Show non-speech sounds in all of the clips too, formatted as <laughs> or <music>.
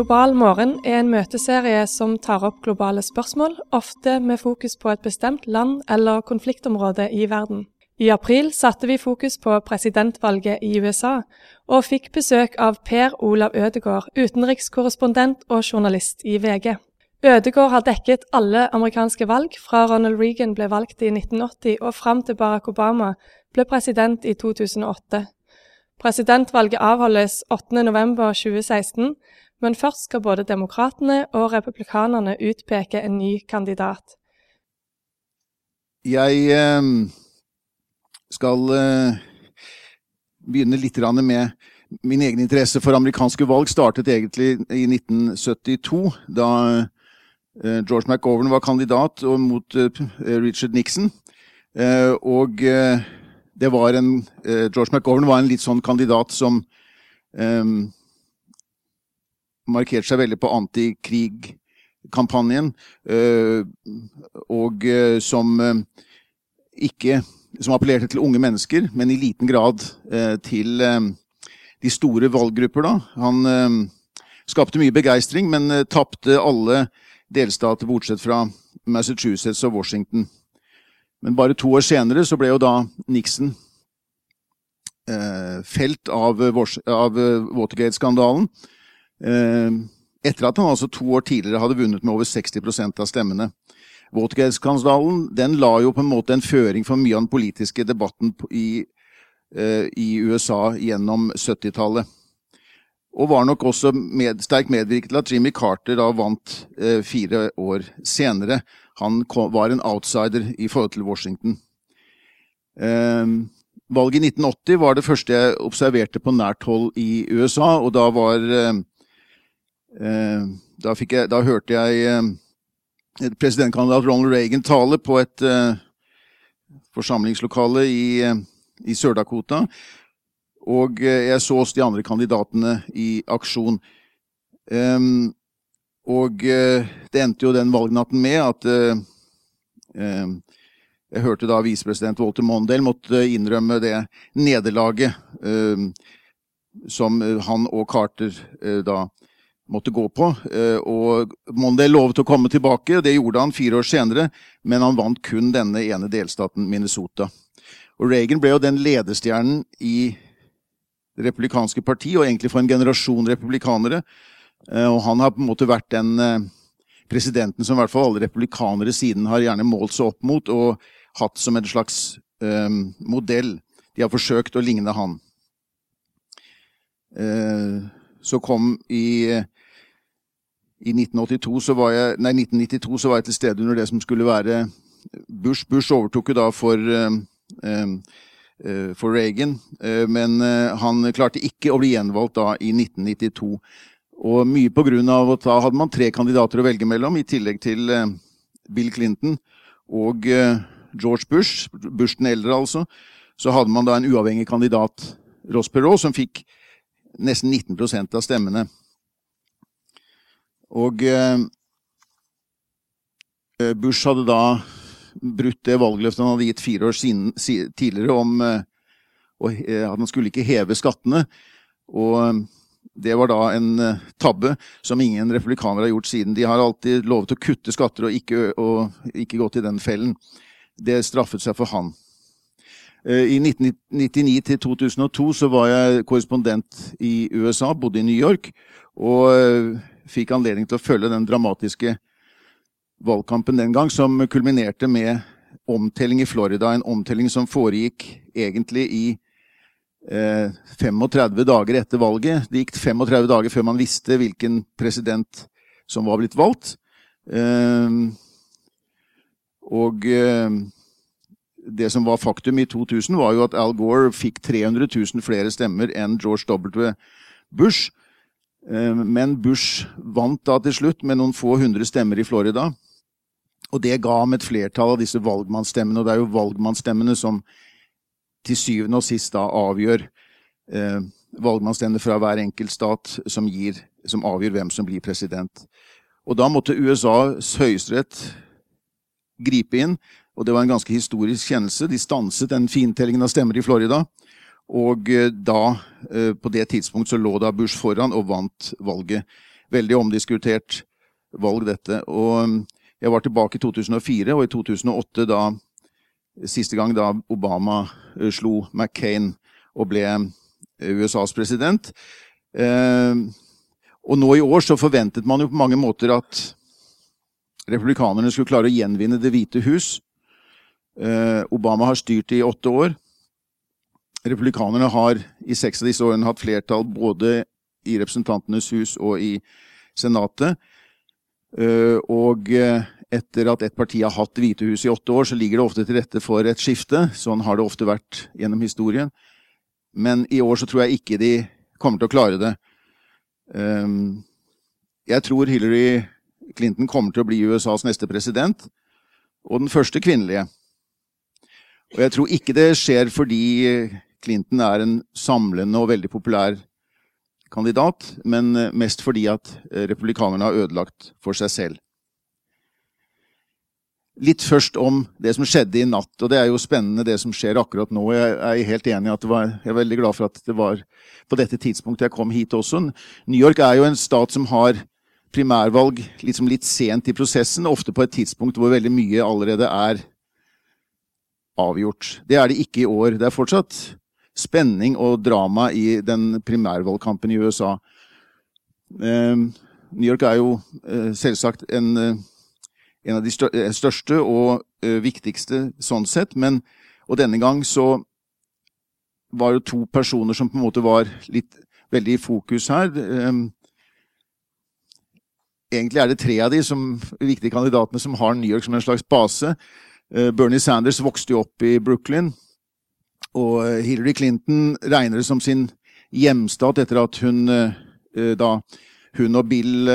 Global morgen er en møteserie som tar opp globale spørsmål, ofte med fokus på et bestemt land eller konfliktområde i verden. I april satte vi fokus på presidentvalget i USA, og fikk besøk av Per Olav Ødegård, utenrikskorrespondent og journalist i VG. Ødegård har dekket alle amerikanske valg fra Ronald Reagan ble valgt i 1980 og fram til Barack Obama ble president i 2008. Presidentvalget avholdes 8.11.2016, men først skal både demokratene og republikanerne utpeke en ny kandidat. Jeg eh, skal eh, begynne litt med min egen interesse for amerikanske valg. Startet egentlig i 1972, da eh, George McGovern var kandidat mot Richard Nixon. Og det var en George McGovern var en litt sånn kandidat som eh, markerte seg veldig på antikrigkampanjen, eh, og eh, som eh, ikke Som appellerte til unge mennesker, men i liten grad eh, til de store valggrupper, da. Han skapte mye begeistring, men tapte alle delstater bortsett fra Massachusetts og Washington. Men bare to år senere så ble jo da Nixon eh, felt av, av Watergate-skandalen. Eh, etter at han altså to år tidligere hadde vunnet med over 60% av stemmene. Watergate-skandalen den la jo på en måte en føring for mye av den politiske debatten i, eh, i USA gjennom 70-tallet. Og var nok også med, sterkt medvirket til at Jimmy Carter da vant eh, fire år senere. Han kom, var en outsider i forhold til Washington. Eh, valget i 1980 var det første jeg observerte på nært hold i USA, og da var eh da, jeg, da, hørte jeg eh, presidentkandidat Ronald Reagan tale på et eh, forsamlingslokale i, i Sør-Dakota. Og jeg så også de andre kandidatene i aksjon. Um, og uh, det endte jo den valgnatten med at uh, um, Jeg hørte da visepresident Walter Mondale måtte innrømme det nederlaget som han og Carter da måtte gå på. og Mondale lovet å komme tilbake, og det gjorde han fire år senere, men han vant kun denne ene delstaten, Minnesota. Og Reagan ble jo den ledestjernen i det republikanske parti, og egentlig for en generasjon republikanere. Eh, og han har på en måte vært den eh, presidenten som i hvert fall alle republikanere siden har gjerne målt seg opp mot og hatt som en slags um, modell. De har forsøkt å ligne han. Uh, så kom i, i 1982 så var jeg, nei, 1992 så var jeg til stede under det som skulle være Bush. Bush overtok jo da for um, um, Eh, for Reagan, eh, men eh, han klarte ikke å bli gjenvalgt da i 1992. Og mye på grunn av at da hadde man tre kandidater å velge mellom, i tillegg til Bill Clinton og George Bush, Bush den eldre altså. Så hadde man da en uavhengig kandidat, Ross Perot, som fikk nesten 19% av stemmene. Og Bush hadde da brutt det valgløftet han hadde gitt fire år siden, tidligere om eh, at han skulle ikke heve skattene. Og eh, det var da en eh, tabbe som ingen republikanere har gjort siden. De har alltid lovet å kutte skatter og ikke, og ikke gått i den fellen. Det straffet seg for han. I 1999 til 2002 så var jeg korrespondent i USA, bodde i New York, og fikk anledning til å følge den dramatiske valgkampen den gang, som kulminerte med omtelling i Florida. En omtelling som foregikk egentlig i eh, 35 dager etter valget. Det gikk 35 dager før man visste hvilken president som var blitt valgt. Eh, og eh, det som var faktum i 2000, var jo at Al Gore fikk 300 000 flere stemmer enn George W. Bush. Eh, men Bush vant da til slutt med noen få hundre stemmer i Florida. Og det ga ham et flertall av disse valgmannsstemmene, og det er jo valgmannsstemmene som til syvende og sist da avgjør eh, valgmannsstemmene fra hver enkelt stat som, gir, som avgjør hvem som blir president. Og da måtte USAs høyesterett gripe inn, og det var en ganske historisk kjennelse. De stanset den fintellingen av stemmer i Florida. Og eh, da, eh, på det tidspunkt, så lå da Bush foran og vant valget. veldig omdiskutert valg, dette. Og um, jeg var tilbake i 2004, og i 2008, da, siste gang da Obama slo McCain og ble USAs president. Og nå i år så forventet man jo på mange måter at republikanerne skulle klare å gjenvinne Det hvite hus. Obama har styrt i åtte år. Republikanerne har i seks av disse årene hatt flertall både i Representantenes hus og i Senatet. Eh, og eh, etter at et parti har hatt hvite hus i åtte år, så ligger det ofte til rette for et skifte. Sånn har det ofte vært gjennom historien. Men i år så tror jeg ikke de kommer til å klare det. Ehm, jeg tror Hillary Clinton kommer til å bli USAs neste president, og den første kvinnelige. Og jeg tror ikke det skjer fordi Clinton er en samlende og veldig populær kandidat, men eh, mest fordi at eh, republikanerne har ødelagt for seg selv. Litt først om det som skjedde i natt, og det er jo spennende det som skjer akkurat nå. Jeg er helt enig at var, jeg er veldig glad for at det var på dette tidspunktet jeg kom hit også. New York er jo en stat som har primærvalg liksom litt sent i prosessen, ofte på et tidspunkt hvor veldig mye allerede er avgjort. Det er det ikke i år. Det er fortsatt spenning og drama i den primærvalgkampen i USA. Eh, New York er jo eh, selvsagt en, eh, en av de største og viktigste sånn sett, men og denne gang så var det to personer som på en måte var litt veldig i fokus her. Egentlig er det tre av de som, viktige kandidatene som har New York som en slags base. Bernie Sanders vokste jo opp i Brooklyn. Og eh, Hillary Clinton regner det som sin hjemstat etter at hun eh, eh, da hun og Bill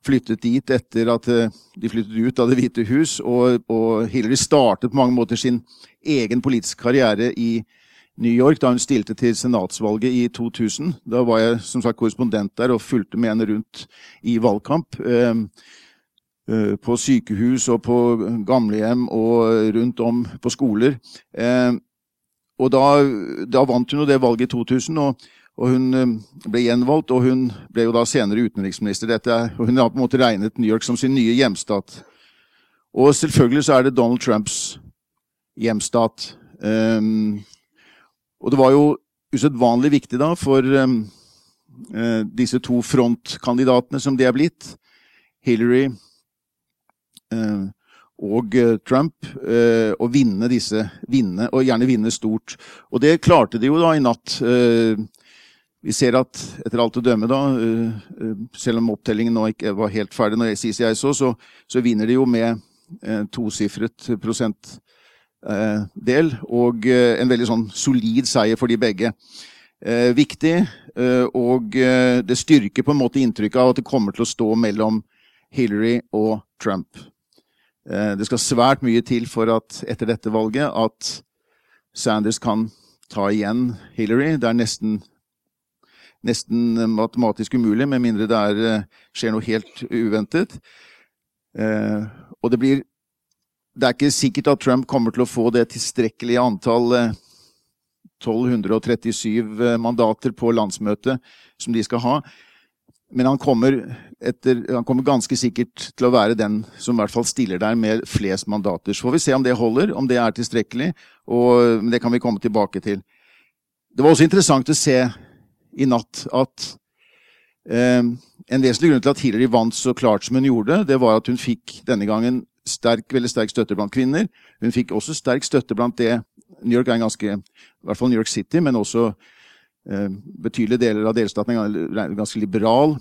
flyttet dit etter at de flyttet ut av Det hvite hus. Og, og, Hillary startet på mange måter sin egen politiske karriere i New York da hun stilte til senatsvalget i 2000. Da var jeg som sagt korrespondent der og fulgte med henne rundt i valgkamp. Eh, på sykehus og på gamlehjem og rundt om på skoler. Eh, og da, da, vant hun jo det valget i 2000, og, og, hun eh, ble gjenvalgt. Og hun ble jo da senere utenriksminister. Dette, og hun har på en måte regnet New York som sin nye hjemstat. Og selvfølgelig så er det Donald Trumps hjemstat. Um, og det var jo usedvanlig viktig da for um, uh, disse to frontkandidatene som de er blitt, Hillary uh, og eh, Trump eh, å vinne disse vinne, og gjerne vinne stort. Og det klarte de jo da i natt. Eh, vi ser at etter alt å dømme, da, selv om opptellingen nå ikke var helt ferdig når jeg jeg så, så, så vinner de jo med tosifret prosentdel. Og en veldig sånn solid seier for de begge. Viktig, og det styrker på en måte inntrykket av at det kommer til å stå mellom Hillary og Trump. Eh, det skal svært mye til for at etter dette valget at Sanders kan ta igjen Hillary. Det er nesten, nesten matematisk umulig, med mindre det er, eh, skjer noe helt uventet. Eh, og det blir Det er ikke sikkert at Trump kommer til å få det tilstrekkelige antall 1237 mandater på landsmøtet som de skal ha. Men han kommer, etter, han kommer, ganske sikkert til å være den som i hvert fall stiller der med flest mandater. Så får vi se om det holder, om det er tilstrekkelig. og Det kan vi komme tilbake til. Det var også interessant å se i natt at eh, en vesentlig grunn til at Hillary vant så klart som hun gjorde, det var at hun fikk denne gangen sterk, veldig sterk støtte blant kvinner. Hun fikk også sterk støtte blant det New York er en ganske, i hvert fall New York City, men også betydelige deler av delstaten er ganske liberal.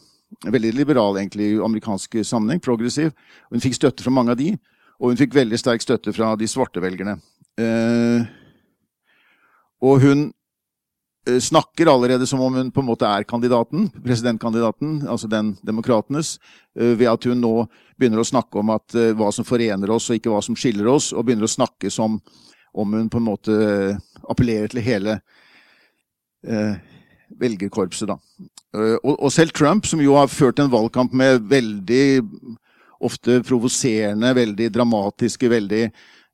Veldig liberal egentlig i amerikansk sammenheng, progressiv. Hun fikk støtte fra mange av de, og hun fikk veldig sterk støtte fra de svarte velgerne. Eh, og hun eh, snakker allerede som om hun på en måte er kandidaten, presidentkandidaten, altså den demokratenes, ved at hun nå begynner å snakke om at, hva som forener oss og ikke hva som skiller oss, og begynner å snakke som om hun på en måte appellerer til hele eh, velgerkorpset, da. Eh, og, og, selv Trump, som jo har ført en valgkamp med veldig ofte provoserende, veldig dramatiske, veldig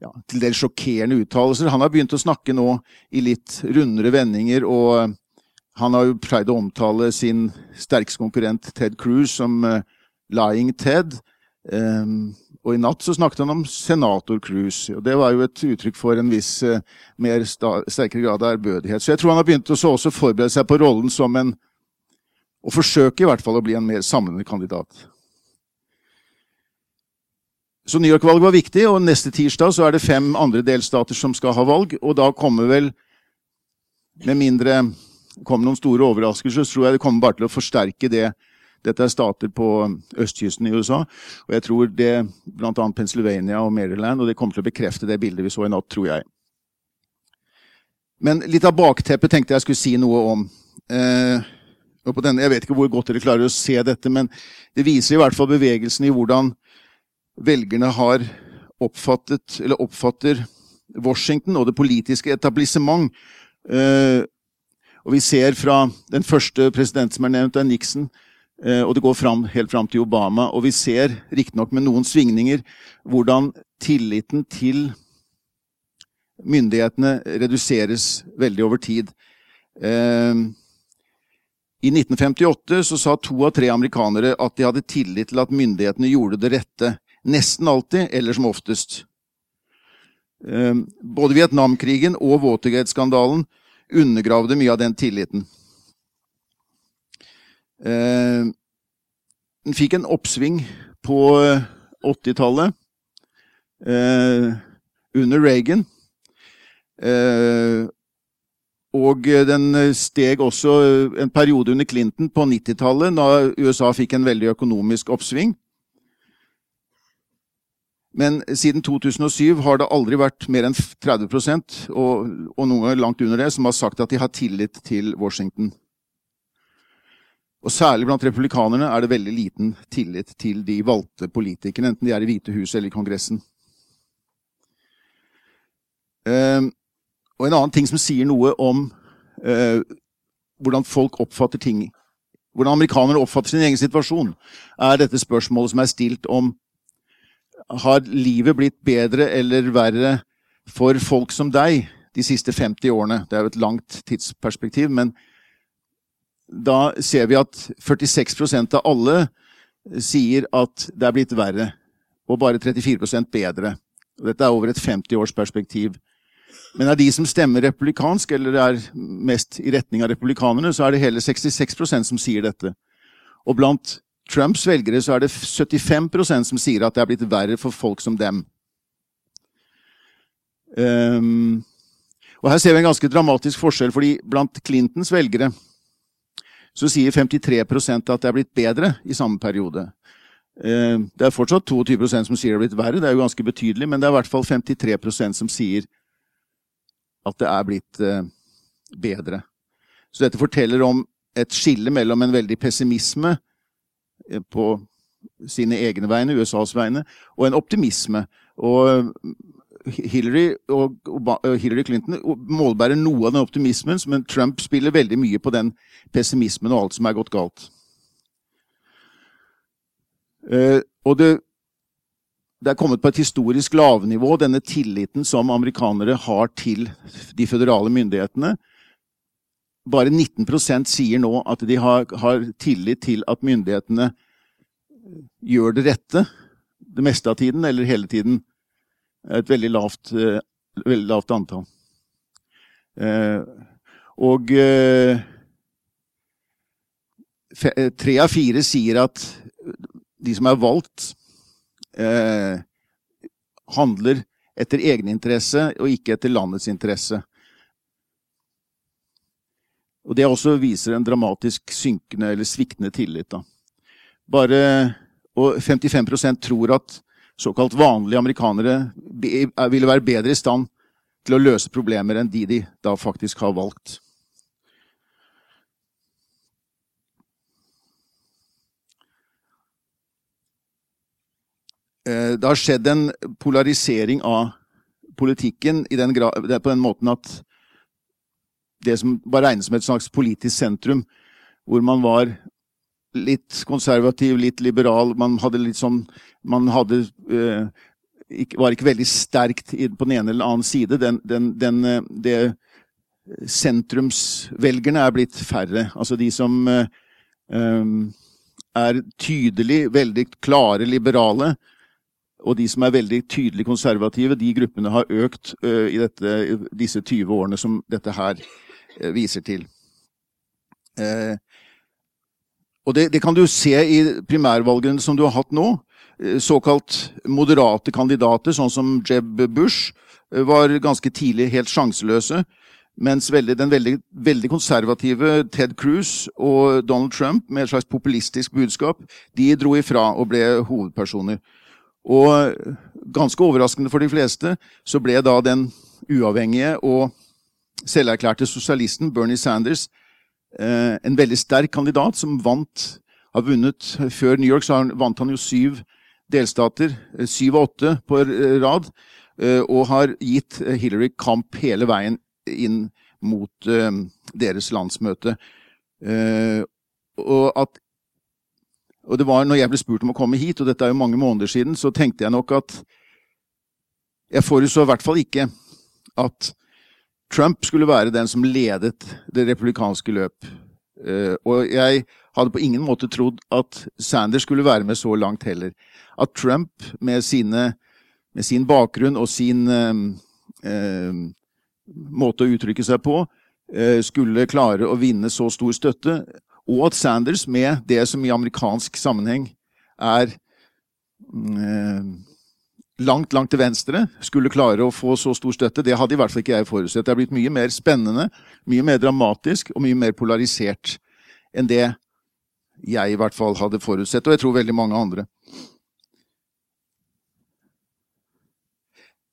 ja, til dels sjokkerende uttalelser, han har begynt å snakke nå i litt rundere vendinger og han har jo pleid å omtale sin sterkeste konkurrent Ted Cruz som uh, 'Lying Ted'. Um, og i natt så snakket han om senator Cruz. Og det var jo et uttrykk for en viss uh, mer sterkere grad av ærbødighet. Så jeg tror han har begynt å også forberede seg på rollen som en Og forsøke i hvert fall å bli en mer samlende kandidat. Så New York-valget var viktig, og neste tirsdag så er det fem andre delstater som skal ha valg. Og da kommer vel, med mindre kommer noen store overraskelser, så tror jeg det kommer bare til å forsterke det dette er stater på østkysten i USA. Og jeg tror det bl.a. Pennsylvania og Maryland, og det kommer til å bekrefte det bildet vi så i natt, tror jeg. Men litt av bakteppet tenkte jeg skulle si noe om. Eh, denne, jeg vet ikke hvor godt dere klarer å se dette, men det viser i hvert fall bevegelsen i hvordan velgerne har oppfattet, eller oppfatter Washington og det politiske etablissement. Eh, og vi ser fra den første presidenten som er nevnt, det er Nixon, og det går fram, helt fram til Obama. Og vi ser, riktignok med noen svingninger, hvordan tilliten til myndighetene reduseres veldig over tid. Eh, I 1958 så sa to av tre amerikanere at de hadde tillit til at myndighetene gjorde det rette. Nesten alltid, eller som oftest. Eh, både Vietnamkrigen og Watergate-skandalen undergravde mye av den tilliten. Eh, den fikk en oppsving på 80-tallet eh, under Reagan. Eh, og den steg også en periode under Clinton på 90-tallet, da USA fikk en veldig økonomisk oppsving. Men siden 2007 har det aldri vært mer enn 30 og, og noen ganger langt under det, som har sagt at de har tillit til Washington. Og særlig blant republikanerne er det veldig liten tillit til de valgte politikerne, enten de er i Hvite hus eller i Kongressen. Uh, og en annen ting som sier noe om uh, hvordan folk oppfatter ting, hvordan amerikanere oppfatter sin egen situasjon, er dette spørsmålet som er stilt om har livet blitt bedre eller verre for folk som deg de siste 50 årene? Det er jo et langt tidsperspektiv, men da ser vi at 46% av alle sier at det er blitt verre, og bare 34% bedre. Dette er over et 50-årsperspektiv. Men av de som stemmer republikansk, eller er mest i retning av republikanerne, så er det hele 66% som sier dette. Og blant Trumps velgere så er det 75% som sier at det er blitt verre for folk som dem. Um, og her ser vi en ganske dramatisk forskjell, fordi blant Clintons velgere så sier 53% at det er blitt bedre i samme periode. Eh, det er fortsatt 22% som sier det er blitt verre, det er jo ganske betydelig, men det er i hvert fall 53% som sier at det er blitt eh, bedre. Så dette forteller om et skille mellom en veldig pessimisme eh, på sine egne vegne, USAs vegne, og en optimisme. Og Hillary og Hillary Clinton målbærer noe av den optimismen, men Trump spiller veldig mye på den pessimismen og alt som er gått galt. Uh, og det, det, er kommet på et historisk lavnivå, denne tilliten som amerikanere har til de føderale myndighetene. Bare 19% sier nå at de har, har tillit til at myndighetene gjør det rette det meste av tiden, eller hele tiden et veldig lavt, eh, veldig lavt antall. Eh, og eh, tre av fire sier at de som er valgt, handler etter egeninteresse og ikke etter landets interesse. Og Det også viser en dramatisk synkende eller sviktende tillit. Da. Bare, og 55% tror at såkalt vanlige amerikanere ville være bedre i stand til å løse problemer enn de de da faktisk har valgt. Eh, det har skjedd en polarisering av politikken den på den måten at det som var regnet som et slags politisk sentrum, hvor man var litt konservativ, litt liberal. Man hadde litt sånn Man hadde uh, ikke, var ikke veldig sterkt på den ene eller annen side. Den, den, den, eh, det sentrumsvelgerne er blitt færre. Altså de som um, er tydelig veldig klare liberale, og de som er veldig tydelig konservative, de gruppene har økt uh, i dette, disse 20 årene som dette her uh, viser til. Uh, og det, det, kan du se i primærvalgene som du har hatt nå. Såkalt moderate kandidater, sånn som Jeb Bush, var ganske tidlig helt sjanseløse. Mens veldig, den veldig, veldig, konservative Ted Cruz og Donald Trump med et slags populistisk budskap, de dro ifra og ble hovedpersoner. Og ganske overraskende for de fleste så ble da den uavhengige og selverklærte sosialisten Bernie Sanders eh, en veldig sterk kandidat som vant har vunnet Før New York så vant han jo syv delstater, eh, syv og åtte på rad, eh, og har gitt Hillary kamp hele veien inn mot deres landsmøte. Og at og det var når jeg ble spurt om å komme hit, og dette er jo mange måneder siden, så tenkte jeg nok at Jeg forutså i hvert fall ikke at Trump skulle være den som ledet det republikanske løp. Uh, og jeg hadde på ingen måte trodd at Sanders skulle være med så langt heller. At Trump med, sine, med sin bakgrunn og sin eh, måte å uttrykke seg på eh, skulle klare å vinne så stor støtte, og at Sanders, med det som i amerikansk sammenheng er eh, langt, langt til venstre, skulle klare å få så stor støtte, det hadde i hvert fall ikke jeg forutsett. Det er blitt mye mer spennende, mye mer dramatisk og mye mer polarisert enn det jeg i hvert fall hadde forutsett, og jeg tror veldig mange andre.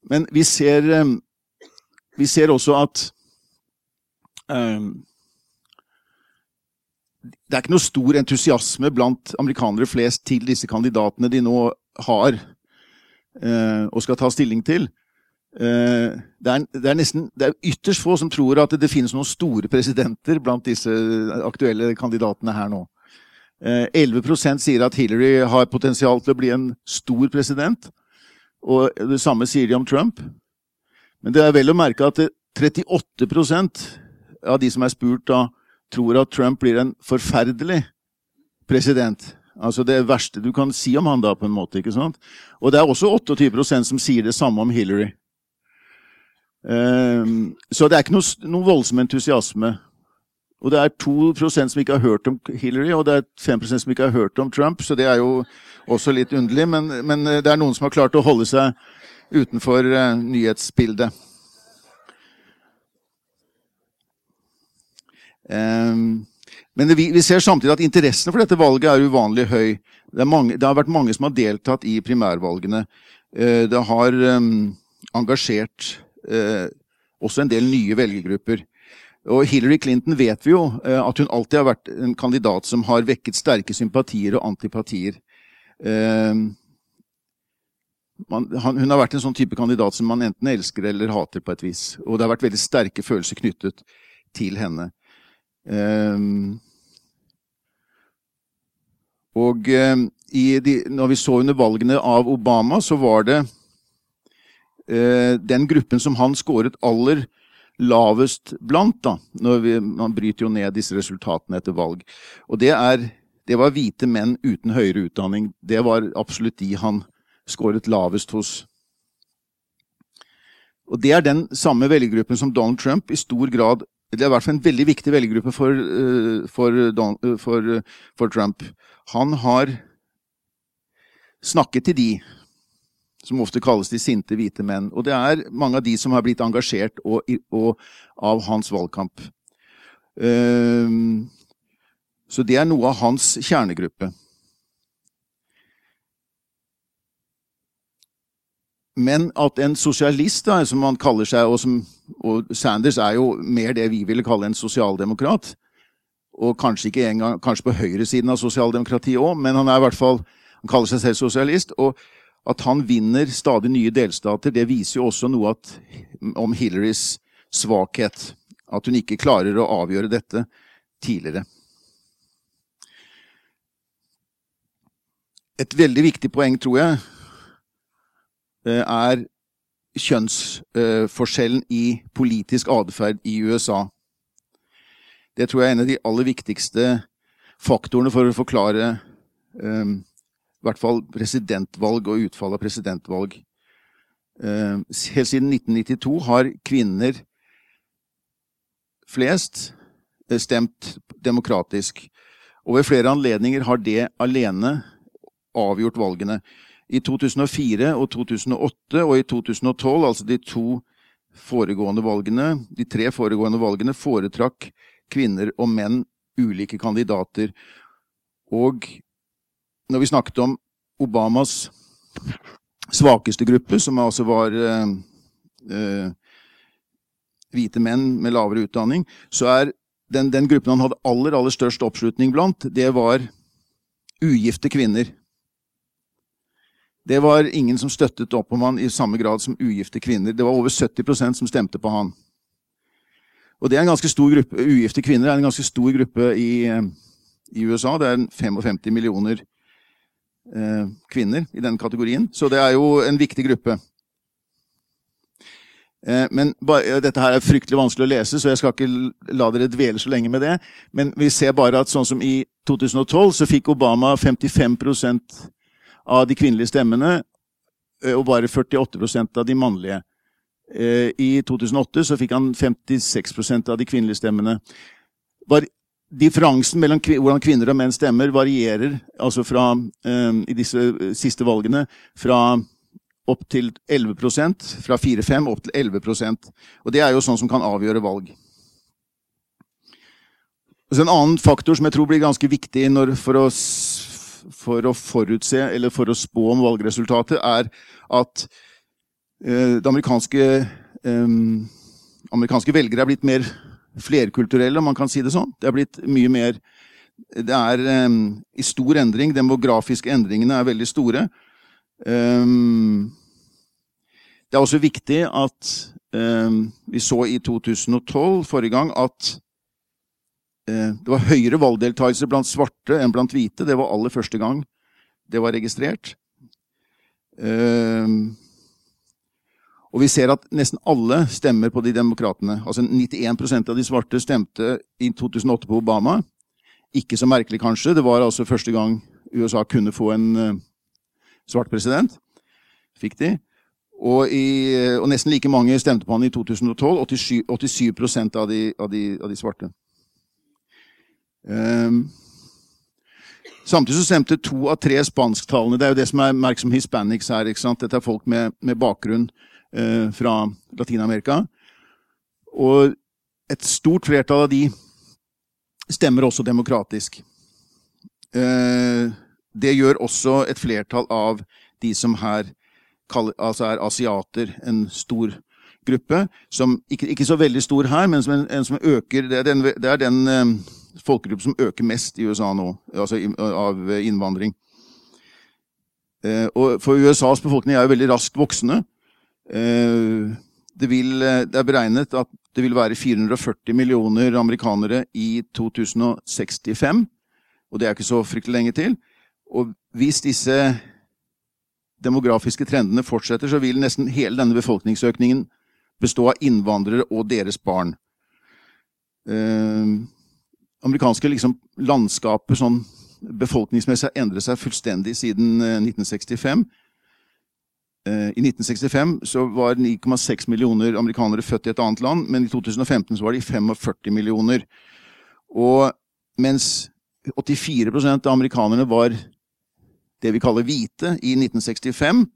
Men vi ser vi ser også at um, det er ikke noe stor entusiasme blant amerikanere flest til disse kandidatene de nå har og skal ta stilling til. Uh, det, er, det, er, nesten, det er ytterst få som tror at det, finnes noen store presidenter blant disse aktuelle kandidatene her nå. Uh, 11% sier at Hillary har potensial til å bli en stor president. Og det samme sier de om Trump. Men det er vel å merke at 38% av de som er spurt, da, tror at Trump blir en forferdelig president. Altså det verste du kan si om han da, på en måte. ikke sant? Og det er også 28% som sier det samme om Hillary. Um, så det er ikke noe, noe voldsom entusiasme. Og det er 2% som ikke har hørt om Hillary, og det er 5% som ikke har hørt om Trump, så det er jo også litt underlig. Men, men det er noen som har klart å holde seg utenfor uh, nyhetsbildet. Um, men det, vi, ser samtidig at interessen for dette valget er uvanlig høy. Det, mange, det har vært mange som har deltatt i primærvalgene. Uh, det har um, engasjert uh, også en del nye velgergrupper. Og Hillary Clinton vet vi jo uh, at hun alltid har vært en kandidat som har vekket sterke sympatier og antipatier. Uh, man, han, hun har vært en sånn type kandidat som man enten elsker eller hater på et vis. Og det har vært veldig sterke følelser knyttet til henne. Um, og um, de, når vi så under valgene av Obama, så var det eh, den gruppen som han skåret aller lavest blant. da, vi, Man bryter jo ned disse resultatene etter valg. Og det, er, det var hvite menn uten høyere utdanning. Det var absolutt de han skåret lavest hos. Og Det er den samme velgergruppen som Donald Trump i stor grad Det er i hvert fall en veldig viktig velgergruppe for, eh, for, eh, for, eh, for Trump. Han har snakket til de som ofte kalles de sinte hvite menn. Og det er mange av de som har blitt engasjert og, og, av hans valgkamp. så det er noe av hans kjernegruppe. Men at en sosialist, da, som han kaller seg, og, som, og Sanders er jo mer det vi ville kalle en sosialdemokrat, og kanskje ikke engang, kanskje på høyresiden av sosialdemokratiet òg, men han er i hvert fall, han kaller seg selv sosialist. og at han vinner stadig nye delstater, det viser jo også noe at, om Hillarys svakhet. At hun ikke klarer å avgjøre dette tidligere. Et veldig viktig poeng, tror jeg, er kjønnsforskjellen i politisk atferd i USA. Det tror jeg er en av de aller viktigste faktorene for å forklare um, i hvert fall presidentvalg og utfall av presidentvalg. Um, helt siden 1992 har kvinner flest stemt demokratisk. Og ved flere anledninger har det alene avgjort valgene. I 2004 og 2008 og i 2012, altså de to foregående valgene, de tre foregående valgene, foretrakk kvinner og menn ulike kandidater. Og når vi snakket om Obamas svakeste gruppe, som altså var eh, eh, hvite menn med lavere utdanning, så er den, den, gruppen han hadde aller, aller størst oppslutning blant, det var ugifte kvinner. Det var ingen som støttet opp om han i samme grad som ugifte kvinner. Det var over 70% som stemte på han. Og det er en ganske stor gruppe, Ugifte kvinner er en ganske stor gruppe i, i USA. Det er 55 millioner eh, kvinner i den kategorien. Så det er jo en viktig gruppe. Eh, men Dette her er fryktelig vanskelig å lese, så jeg skal ikke la dere dvele så lenge med det. Men vi ser bare at sånn som i 2012 så fikk Obama 55 av de kvinnelige stemmene og bare 48% av de mannlige. I 2008 så fikk han 56% av de kvinnelige stemmene. Differansen mellom hvordan kvinner og menn stemmer, varierer altså fra, i disse siste valgene fra opp til 11% fra 4-5 opp til 11% Og det er jo sånn som kan avgjøre valg. Så en annen faktor som jeg tror blir ganske viktig for, å, for, å, forutse eller for å spå om valgresultatet, er at eh, det amerikanske, amerikanske velgere er blitt mer flerkulturelle, om man kan si det sånn. Det er blitt mye mer Det er i stor endring. Demografiske endringene er veldig store. Det er også viktig at vi så i 2012, forrige gang, at det var høyere valgdeltakelse blant svarte enn blant hvite. Det var aller første gang det var registrert. Um, og vi ser at nesten alle stemmer på de demokratene. Altså 91% av de svarte stemte i 2008 på Obama. Ikke så merkelig, kanskje. Det var altså første gang USA kunne få en uh, svart president. Fikk de. Og, i, og, nesten like mange stemte på han i 2012. 87, 87 av, de, av, de, av de svarte. Um, samtidig så stemte to av tre spansktalende. Det er jo det som er merket som hispanics her. ikke sant? Dette er folk med, med bakgrunn eh, fra Latin-Amerika. Og et stort flertall av de stemmer også demokratisk. Eh, det gjør også et flertall av de som her altså er asiater, en stor gruppe. Som, ikke, ikke, så veldig stor her, men som, en, en som øker Det er den, det er den um, folkegruppe som øker mest i USA nå, altså av innvandring. Uh, og for USAs befolkning er jo veldig raskt voksende. Uh, det, vil, det, er beregnet at det vil være 440 millioner amerikanere i 2065. Og det er ikke så fryktelig lenge til. Og hvis disse demografiske trendene fortsetter, så vil nesten hele denne befolkningsøkningen bestå av innvandrere og deres barn. Eh, amerikanske liksom, landskapet sånn befolkningsmessig har endret seg fullstendig siden eh, 1965. Eh, I 1965 så var 9,6 millioner amerikanere født i et annet land, men i 2015 så var de 45 millioner. Og mens 84% av amerikanerne var det vi kaller hvite, i 1965.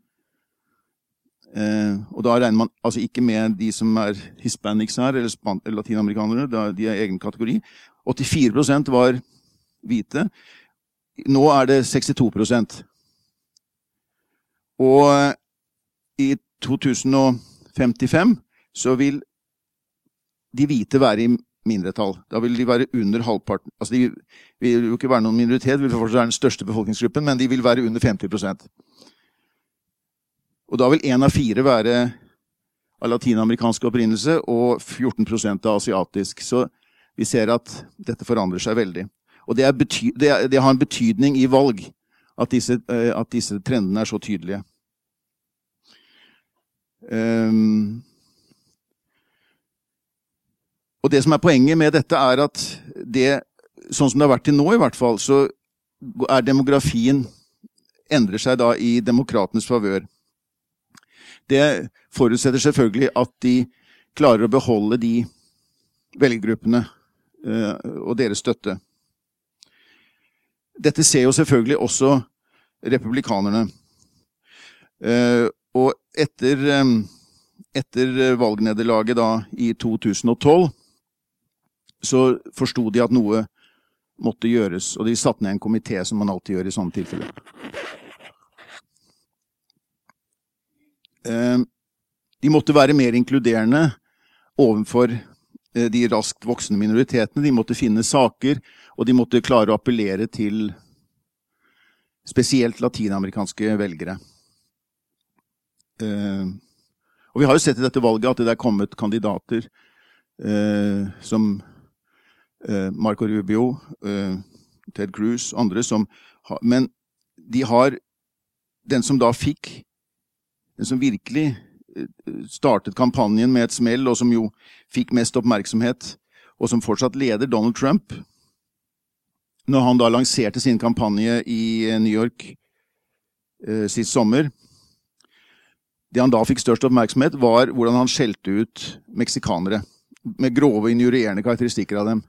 Eh, og da regner man altså ikke med de som er hispanics her, eller latinamerikanere. De er egen kategori. 84% var hvite. Nå er det 62% Og i 2055 så vil de hvite være i mindretall. Da vil de være under halvparten Altså, de vil jo ikke være noen minoritet, vil fortsatt være den største befolkningsgruppen, men de vil være under 50% Og da vil én av fire være av latinamerikansk opprinnelse og 14 av asiatisk. Så vi ser at dette forandrer seg veldig. Og det, bety det, er, det har en betydning i valg at disse, eh, at disse, trendene er så tydelige. Um, og det som er poenget med dette, er at det, sånn som det har vært til nå i hvert fall, så er demografien endrer seg da i demokratenes favør. Det forutsetter selvfølgelig at de klarer å beholde de velgergruppene og deres støtte. Dette ser jo selvfølgelig også republikanerne. Uh, og etter, um, etter valgnederlaget da i 2012 så forsto de at noe måtte gjøres, og de satte ned en komité, som man alltid gjør i sånne tilfeller. De måtte være mer inkluderende overfor eh, de raskt voksende minoritetene. De måtte finne saker, og de måtte klare å appellere til spesielt latinamerikanske velgere. Eh, og vi har jo sett i dette valget at det er kommet kandidater eh, som Marco Rubio, Ted Cruz, andre som Men de har Den som da fikk Den som virkelig startet kampanjen med et smell, og som jo fikk mest oppmerksomhet, og som fortsatt leder Donald Trump. Når han da lanserte sin kampanje i eh, New York eh, sist sommer Det han da fikk størst oppmerksomhet, var hvordan han skjelte ut meksikanere. Med grove, injurierende karakteristikker av dem.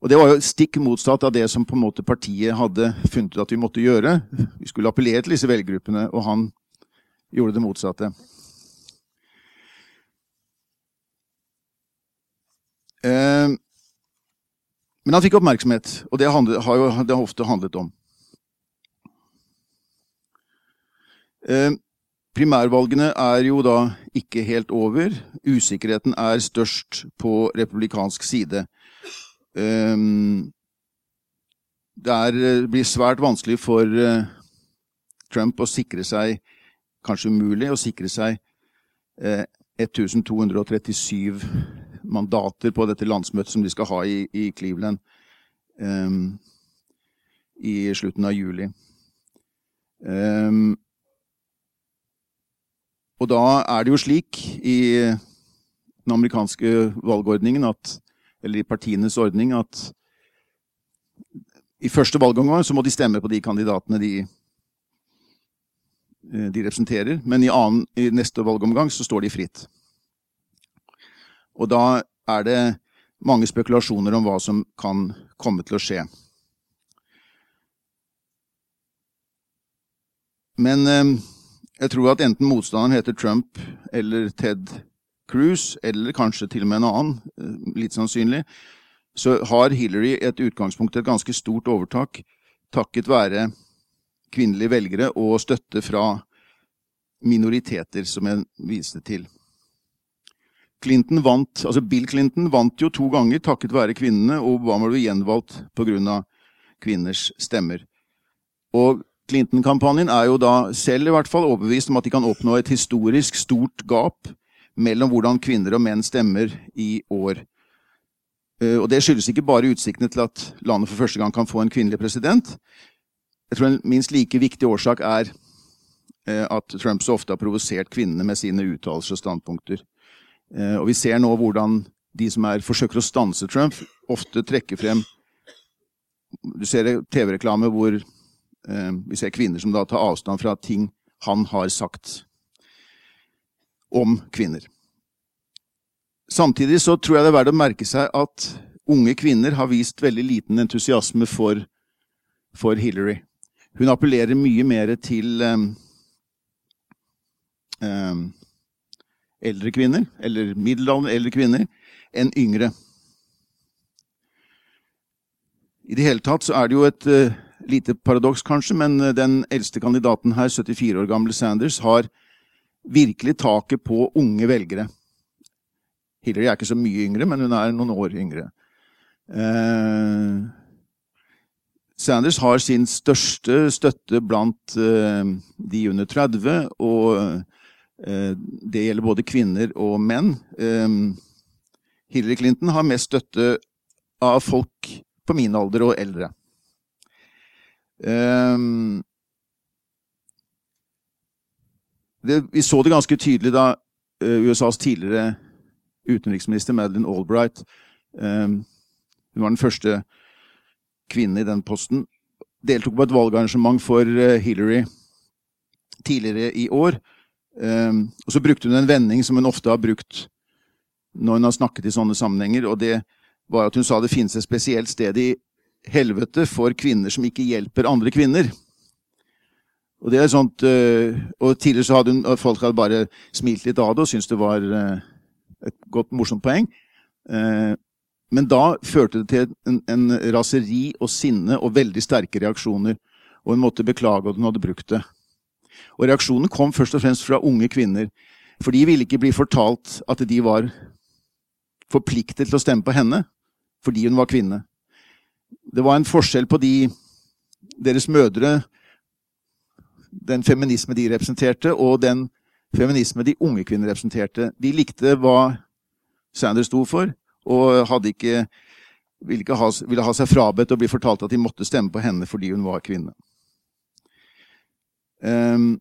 Og Det var jo stikk motsatt av det som på en måte partiet hadde funnet ut at vi måtte gjøre. Vi skulle appellere til disse velgruppene, og han gjorde det motsatte. Eh, men han fikk oppmerksomhet, og det har jo det har ofte handlet om. Eh, primærvalgene er jo da ikke helt over. Usikkerheten er størst på republikansk side. Eh, det blir svært vanskelig for Trump å sikre seg kanskje umulig å sikre seg eh, 1237 mandater på dette landsmøtet som de skal ha i, i Cleveland um, i slutten av juli. Um, og da er det jo slik i den amerikanske valgordningen, at, eller i partienes ordning, at i første valgomgang så må de stemme på de kandidatene de Eh, de representerer, men i, annen, i neste valgomgang så står de fritt. Og da er det mange spekulasjoner om hva som kan komme til å skje. Men eh, jeg tror at enten motstanderen heter Trump eller Ted Cruz, eller kanskje til og med en annen, eh, litt sannsynlig, så har Hillary et utgangspunkt, et ganske stort overtak, takket være kvinnelige velgere og støtte fra minoriteter, som jeg viste til. Clinton vant, altså Bill Clinton vant jo to ganger takket være kvinnene, og Obama ble gjenvalgt pga. kvinners stemmer. Og Clinton-kampanjen er jo da selv i hvert fall overbevist om at de kan oppnå et historisk stort gap mellom hvordan kvinner og menn stemmer i år. Eh, og det skyldes ikke bare utsiktene til at landet for første gang kan få en kvinnelig president. Jeg tror en minst like viktig årsak er eh, at Trump så ofte har provosert kvinnene med sine uttalelser og standpunkter. Eh, og vi ser nå hvordan de som er, forsøker å stanse Trump, ofte trekker frem Du ser TV-reklame hvor eh, vi ser kvinner som da tar avstand fra ting han har sagt om kvinner. Samtidig så tror jeg det er verdt å merke seg at unge kvinner har vist veldig liten entusiasme for, for Hillary. Hun appellerer mye mer til um, eldre kvinner, eller middelaldrende eldre kvinner, enn yngre. I det hele tatt så er det jo et uh, lite paradoks, kanskje, men uh, den eldste kandidaten her, 74 år gamle Sanders, har virkelig taket på unge velgere. Hillary er ikke så mye yngre, men hun er noen år yngre. Uh, Sanders har sin største støtte blant uh, de under 30, og uh, det gjelder både kvinner og menn. Um, Hillary Clinton har mest støtte av folk på min alder og eldre. Vi så det ganske tydelig da USAs tidligere utenriksminister Madeleine Albright Hun var den første kvinnen i den posten. Deltok på et valgarrangement for uh, Hillary tidligere i år. Um, og så brukte hun en vending som hun ofte har brukt når hun har snakket i sånne sammenhenger, og det var at hun sa det finnes et spesielt sted i helvete for kvinner som ikke hjelper andre kvinner. Og det er sånt, uh, og tidligere så hadde hun, folk hadde bare smilt litt av det og syntes det var uh, et godt, morsomt poeng. Men da førte det til en, en, raseri og sinne og veldig sterke reaksjoner. Og hun måtte beklage at hun hadde brukt det. Og reaksjonen kom først og fremst fra unge kvinner. For de ville ikke bli fortalt at de var forpliktet til å stemme på henne fordi hun var kvinne. Det var en forskjell på de deres mødre, den feminisme de representerte, og den feminisme de unge kvinner representerte. De likte hva Sanders sto for, og hadde ikke, ville, ikke ha, ville ha seg frabedt å bli fortalt at de måtte stemme på henne fordi hun var kvinne. Um,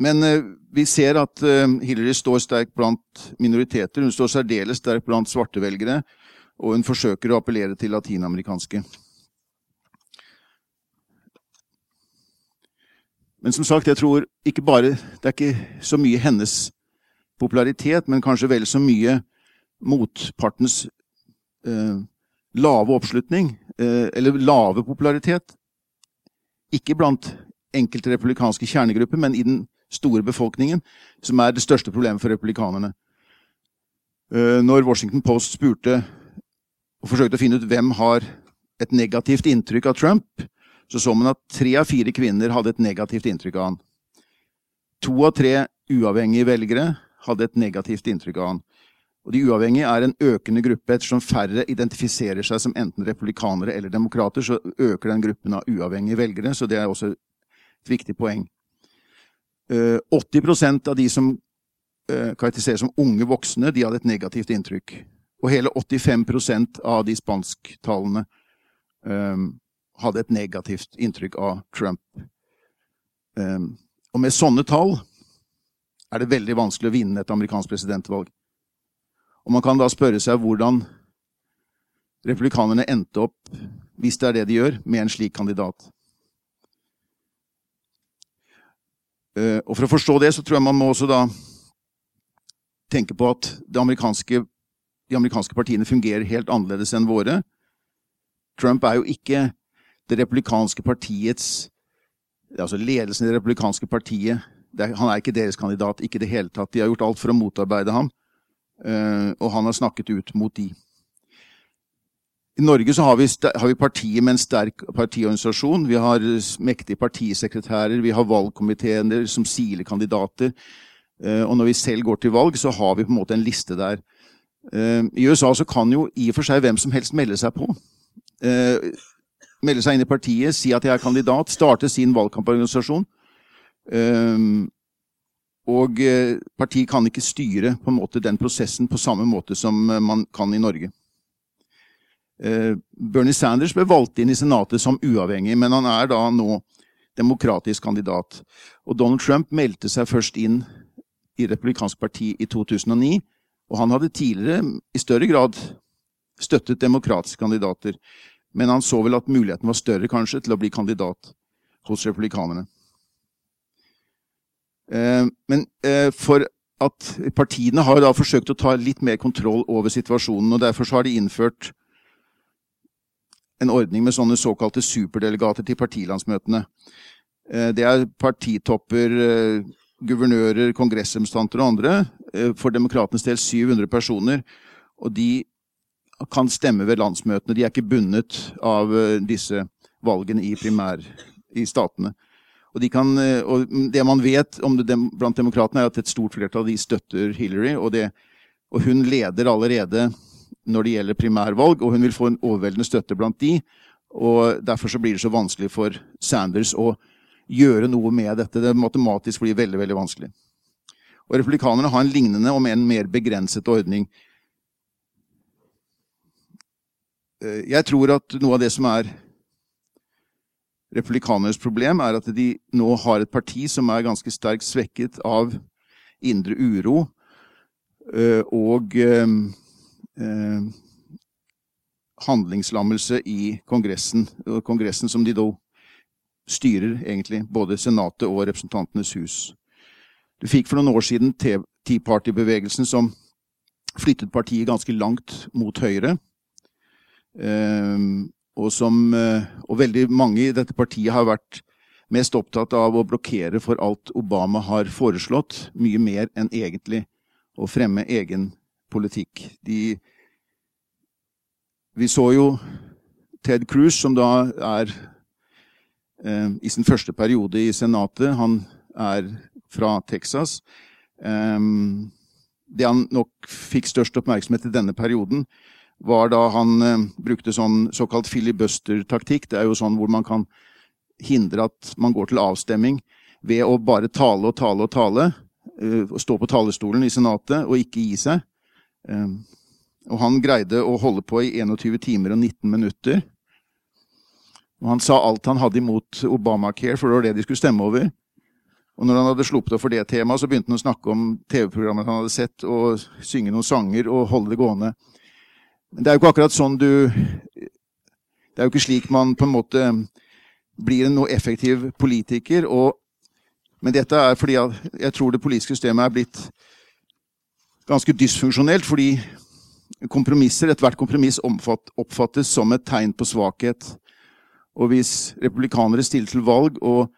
men uh, vi ser at uh, Hillary står sterkt blant minoriteter. Hun står særdeles sterkt blant svarte velgere og hun forsøker å appellere til latinamerikanske. Men som sagt, jeg tror ikke bare Det er ikke så mye hennes popularitet, men kanskje vel så mye motpartens eh, lave oppslutning, eh, eller lave popularitet. Ikke blant enkelte republikanske kjernegrupper, men i den store befolkningen, som er det største problemet for republikanerne. Eh, når Washington Post spurte og forsøkte å finne ut hvem har et negativt inntrykk av Trump, så så man at tre av fire kvinner hadde et negativt inntrykk av han. To av tre uavhengige velgere hadde et negativt inntrykk av han. Og De uavhengige er en økende gruppe. Ettersom færre identifiserer seg som enten republikanere eller demokrater, så øker den gruppen av uavhengige velgere, så det er også et viktig poeng. 80 eh, av de som eh, karakteriseres som unge voksne, de hadde et negativt inntrykk. Og hele 85% av de spansktalende um, hadde et negativt inntrykk av Trump. Um, og med sånne tall er det veldig vanskelig å vinne et amerikansk presidentvalg. Og man kan da spørre seg hvordan republikanerne endte opp, hvis det er det de gjør, med en slik kandidat. Uh, og For å forstå det så tror jeg man må også da tenke på at det amerikanske de amerikanske partiene fungerer helt annerledes enn våre. Trump er jo ikke det republikanske partiets Altså ledelsen i det republikanske partiet. Er, han er ikke deres kandidat, ikke i det hele tatt. De har gjort alt for å motarbeide ham, og han har snakket ut mot de. I Norge så har vi, har vi partiet med en sterk partiorganisasjon. Vi har mektige partisekretærer, vi har valgkomiteer som siler kandidater. Uh, og når vi selv går til valg, så har vi på en måte en liste der Eh, I USA så kan jo i og for seg hvem som helst melde seg på. Eh, melde seg inn i partiet, si at jeg er kandidat, starte sin valgkamporganisasjon. Eh, og partiet kan ikke styre på en måte den prosessen på samme måte som man kan i Norge. Bernie Sanders ble valgt inn i Senatet som uavhengig, men han er da nå demokratisk kandidat. Og Donald Trump meldte seg først inn i Republikansk parti i 2009 og han hadde tidligere i større grad støttet demokratiske kandidater, men han så vel at muligheten var større kanskje til å bli kandidat hos republikanerne. Eh, men eh, for at partiene har da forsøkt å ta litt mer kontroll over situasjonen, og derfor har de innført en ordning med sånne såkalte superdelegater til partilandsmøtene. Eh, det er partitopper, guvernører, kongressrepresentanter og andre for demokratenes del 700 personer. Og de kan stemme ved landsmøtene. De er ikke bundet av disse valgene i primær i statene. Og, de kan, eh, og det man vet om det blant demokratene, er at et stort flertall de støtter Hillary. Og, det, og hun leder allerede når det gjelder primærvalg, og hun vil få en overveldende støtte blant de. Og Derfor så blir det så vanskelig for Sanders å gjøre noe med dette. Det matematisk blir veldig, veldig vanskelig. Og republikanerne har en lignende, om enn mer begrenset ordning. Eh, jeg tror at noe av det som er republikanernes problem er at de nå har et parti som er ganske sterkt svekket av indre uro eh, og eh, eh, handlingslammelse i Kongressen. Kongressen som de da styrer, egentlig, både Senatet og Representantenes hus. Du fikk for noen år siden Tea Party-bevegelsen som flyttet partiet ganske langt mot høyre. Um, og, som, uh, og veldig mange i dette partiet har vært mest opptatt av å blokkere for alt Obama har foreslått, mye mer enn egentlig å fremme egen politikk. De, vi så jo Ted Cruz, som da er eh, i sin første periode i Senatet. Han er fra Texas. Eh, det han nok fikk størst oppmerksomhet i denne perioden, var da han eh, brukte sånn såkalt filibuster-taktikk. Det er jo sånn hvor man kan hindre at man går til avstemming ved å bare tale og tale og tale. Eh, stå på talerstolen i Senatet og ikke gi seg. Eh, og han greide å holde på i 21 timer og 19 minutter. Og han sa alt han hadde imot Obamacare, for det var det de skulle stemme over. Og når han hadde sluppet opp for det temaet, så begynte han å snakke om TV-programmet han hadde sett, og synge noen sanger og holde det gående. Men det er jo ikke akkurat sånn du Det er jo ikke slik man på en måte blir en noe effektiv politiker. Og, men dette er fordi jeg tror det politiske systemet er blitt ganske dysfunksjonelt. Fordi kompromisser, ethvert kompromiss oppfattes som et tegn på svakhet. Og hvis republikanere stiller til valg og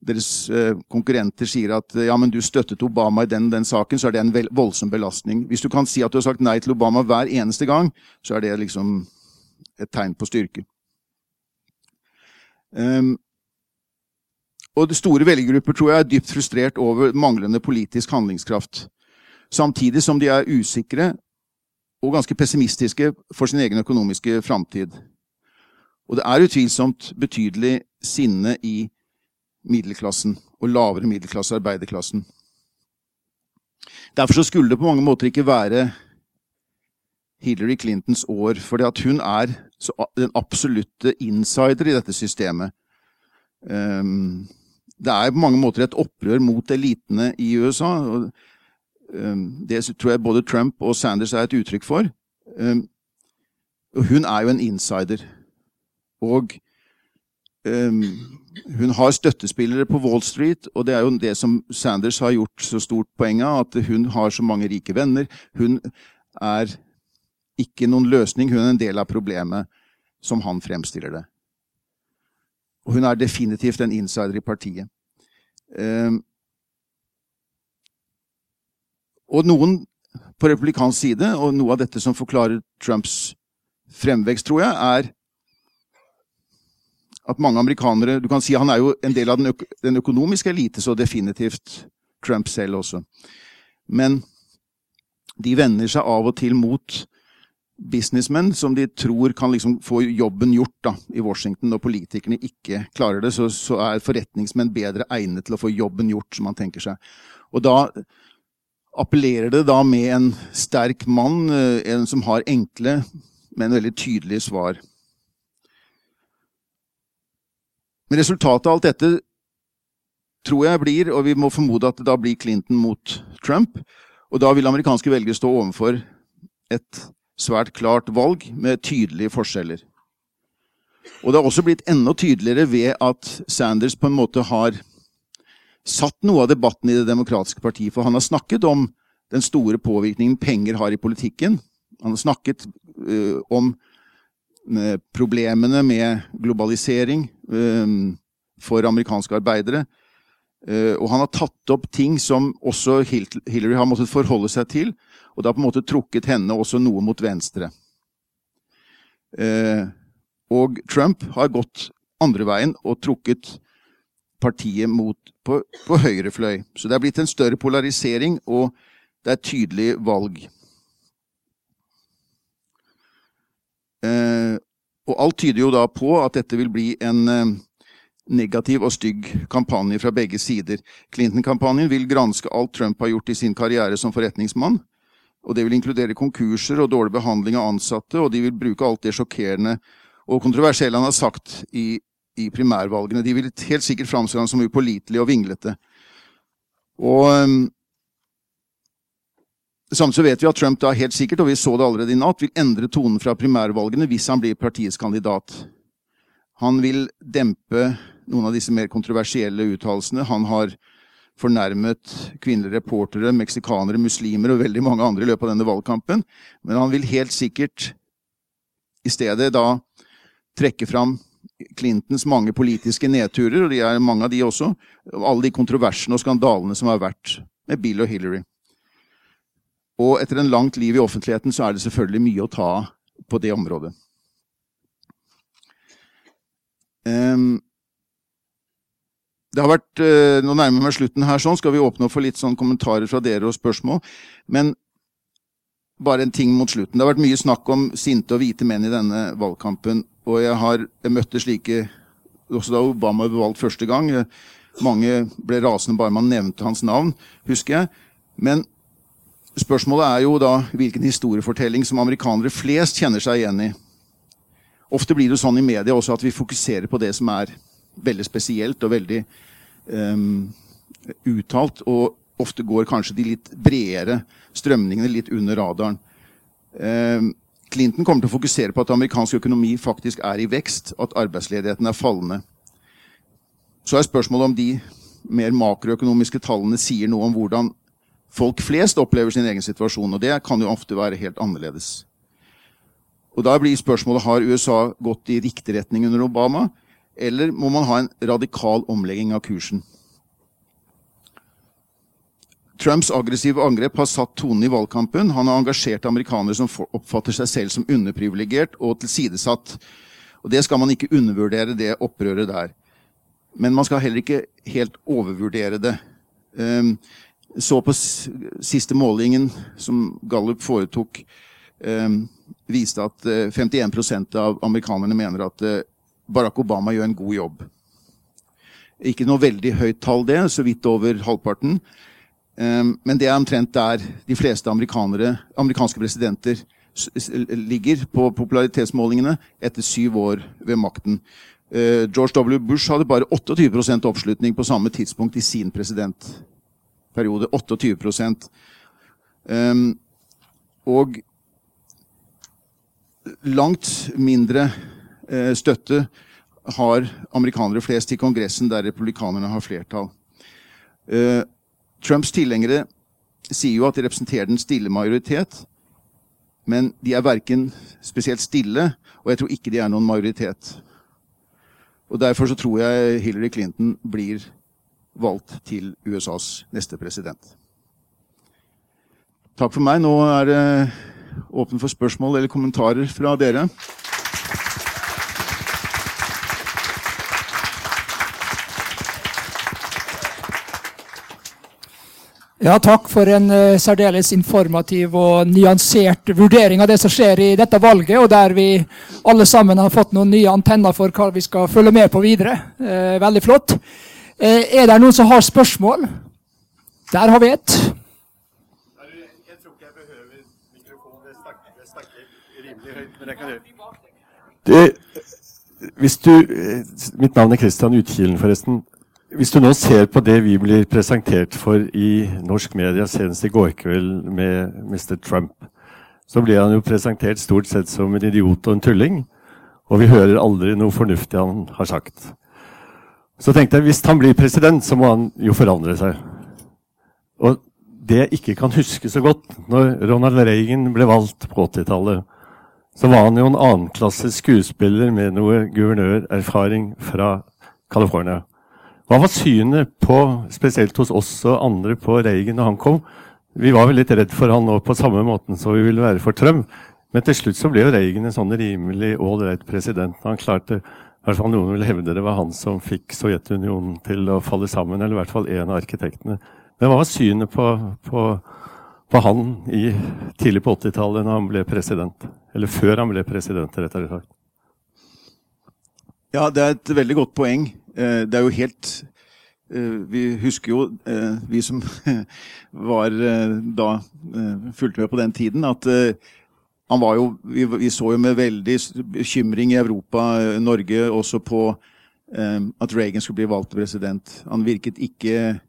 deres eh, konkurrenter sier at ja, men du støttet Obama i den, den saken, så er det en voldsom belastning. Hvis du kan si at du har sagt nei til Obama hver eneste gang, så er det liksom et tegn på styrke. Um, og store velgergrupper tror jeg er dypt frustrert over manglende politisk handlingskraft. Samtidig som de er usikre og ganske pessimistiske for sin egen økonomiske framtid. Og det er utvilsomt betydelig sinne i middelklassen og lavere middelklasse arbeiderklassen. Derfor så skulle det på mange måter ikke være Hillary Clintons år, fordi at hun er den absolutte insider i dette systemet. Um, det er på mange måter et opprør mot elitene i USA. og um, Det tror jeg både Trump og Sanders er et uttrykk for. Og hun er jo en insider. Og hun har støttespillere på Wall Street, og det er jo det som Sanders har gjort så stort poeng av, at hun har så mange rike venner. Hun er ikke noen løsning, hun er en del av problemet, som han fremstiller det. Og hun er definitivt en insider i partiet. Og noen på republikansk side, og noe av dette som forklarer Trumps fremvekst, tror jeg, er at mange amerikanere Du kan si han er jo en del av den, øk den økonomiske elite, så definitivt Trump selv også. Men de vender seg av og til mot businessmenn som de tror kan liksom få jobben gjort da, i Washington. Når politikerne ikke klarer det, så, så, er forretningsmenn bedre egnet til å få jobben gjort, som man tenker seg. Og da appellerer det da med en sterk mann, eh, en som har enkle, men veldig tydelige svar. Men resultatet av alt dette tror jeg blir, og vi må formode at det da blir Clinton mot Trump. Og da vil amerikanske velgere stå overfor et svært klart valg med tydelige forskjeller. Og det har også blitt enda tydeligere ved at Sanders på en måte har satt noe av debatten i Det demokratiske partiet. For han har snakket om den store påvirkningen penger har i politikken. Han har snakket uh, om problemene med globalisering ehm, for amerikanske arbeidere. Eh, og han har tatt opp ting som også Hillary har måttet forholde seg til, og det har på en måte trukket henne også noe mot venstre. Eh, og Trump har gått andre veien og trukket partiet mot, på, på høyre fløy. Så det er blitt en større polarisering, og det er tydelig valg. Eh, og alt tyder jo da på at dette vil bli en eh, negativ og stygg kampanje fra begge sider. Clinton-kampanjen vil granske alt Trump har gjort i sin karriere som forretningsmann. Og det vil inkludere konkurser og dårlig behandling av ansatte, og de vil bruke alt det sjokkerende og kontroversielle han har sagt i, i primærvalgene. De vil helt sikkert framstå som upålitelige og vinglete. Og um, Samtidig vet vi at Trump da helt sikkert, og vi så det allerede i natt, vil endre tonen fra primærvalgene hvis han blir partiets kandidat. Han vil dempe noen av disse mer kontroversielle uttalelsene. Han har fornærmet kvinnelige reportere, meksikanere, muslimer og veldig mange andre i løpet av denne valgkampen. Men han vil helt sikkert i stedet da trekke fram Clintons mange politiske nedturer, og de er mange av de også, og alle de kontroversene og skandalene som har vært med Bill og Hillary. Og etter en langt liv i offentligheten så er det selvfølgelig mye å ta på det området. Um, det har vært, uh, Nå nærmer meg slutten her, sånn, skal vi åpne opp for litt sånn kommentarer fra dere og spørsmål. Men bare en ting mot slutten. Det har vært mye snakk om sinte og hvite menn i denne valgkampen. Og jeg har jeg møtte slike også da Obama ble valgt første gang. Mange ble rasende bare man nevnte hans navn, husker jeg. Men spørsmålet er jo da hvilken historiefortelling som amerikanere flest kjenner seg igjen i. Ofte blir det sånn i media også at vi fokuserer på det som er veldig spesielt og veldig um, uttalt. Og ofte går kanskje de litt bredere strømningene litt under radaren. Um, Clinton kommer til å fokusere på at amerikansk økonomi faktisk er i vekst, at arbeidsledigheten er fallende. Så er spørsmålet om de mer makroøkonomiske tallene sier noe om hvordan folk flest opplever sin egen situasjon, og det kan jo ofte være helt annerledes. Og Da blir spørsmålet har USA gått i riktig retning under Obama, eller må man ha en radikal omlegging av kursen? Trumps aggressive angrep har satt tonen i valgkampen. Han har engasjert amerikanere som oppfatter seg selv som underprivilegert og tilsidesatt. Og Det skal man ikke undervurdere, det opprøret der. Men man skal heller ikke helt overvurdere det. Så på siste målingen som Gallup foretok, eh, viste at 51 eh, av amerikanerne mener at uh, Barack Obama gjør en god jobb. Ikke noe veldig høyt tall, det, så vidt over halvparten. Eh, men det er omtrent der de fleste amerikanske presidenter ligger på popularitetsmålingene etter syv år ved makten. Eh, George W. Bush hadde bare 28% oppslutning på samme tidspunkt i sin presidentperiode. 28% ehm, Og langt mindre eh, støtte har amerikanere flest i Kongressen, der republikanerne har flertall. Uh, Trumps tilhengere sier jo at de representerer den stille majoritet. Men de er verken spesielt stille, og jeg tror ikke de er noen majoritet. Og Derfor så tror jeg Hillary Clinton blir valgt til USAs neste president. Takk for meg. Nå er det åpen for spørsmål eller kommentarer fra dere. Ja, takk for en uh, særdeles informativ og nyansert vurdering av det som skjer i dette valget, og der vi alle sammen har fått noen nye antenner for hva vi skal følge med på videre. Uh, veldig flott. Uh, er det noen som har spørsmål? Der har vi et. Jeg tror ikke jeg behøver mikrofonen. Jeg snakker rimelig høyt, men jeg kan gjøre det. Hvis du, mitt navn er Christian Utkilen, forresten. Hvis du nå ser på det vi blir presentert for i norsk media, senest i går kveld med Mr. Trump, så blir han jo presentert stort sett som en idiot og en tulling. Og vi hører aldri noe fornuftig han har sagt. Så tenkte jeg hvis han blir president, så må han jo forandre seg. Og det jeg ikke kan huske så godt, når Ronald Reagan ble valgt på 80-tallet, så var han jo en annenklasses skuespiller med noe guvernørerfaring fra California. Hva var synet på, spesielt hos oss og andre, på Reagan da han kom? Vi var vel litt redd for han nå på samme måten som vi ville være for Trump. Men til slutt så ble jo Reagan en sånn rimelig ålreit president. Han klarte, hvert fall Noen vil hevde det var han som fikk Sovjetunionen til å falle sammen. Eller i hvert fall en av arkitektene. Men hva var synet på, på, på han i, tidlig på 80-tallet når han ble president? Eller før han ble president, rettere sagt. Ja, det er et veldig godt poeng. Eh, det er jo helt eh, Vi husker jo, eh, vi som <laughs> var da fulgte med på den tiden, at han var jo vi, vi, så jo med veldig bekymring i Europa, Norge, også på at Reagan skulle bli valgt president. Han virket ikke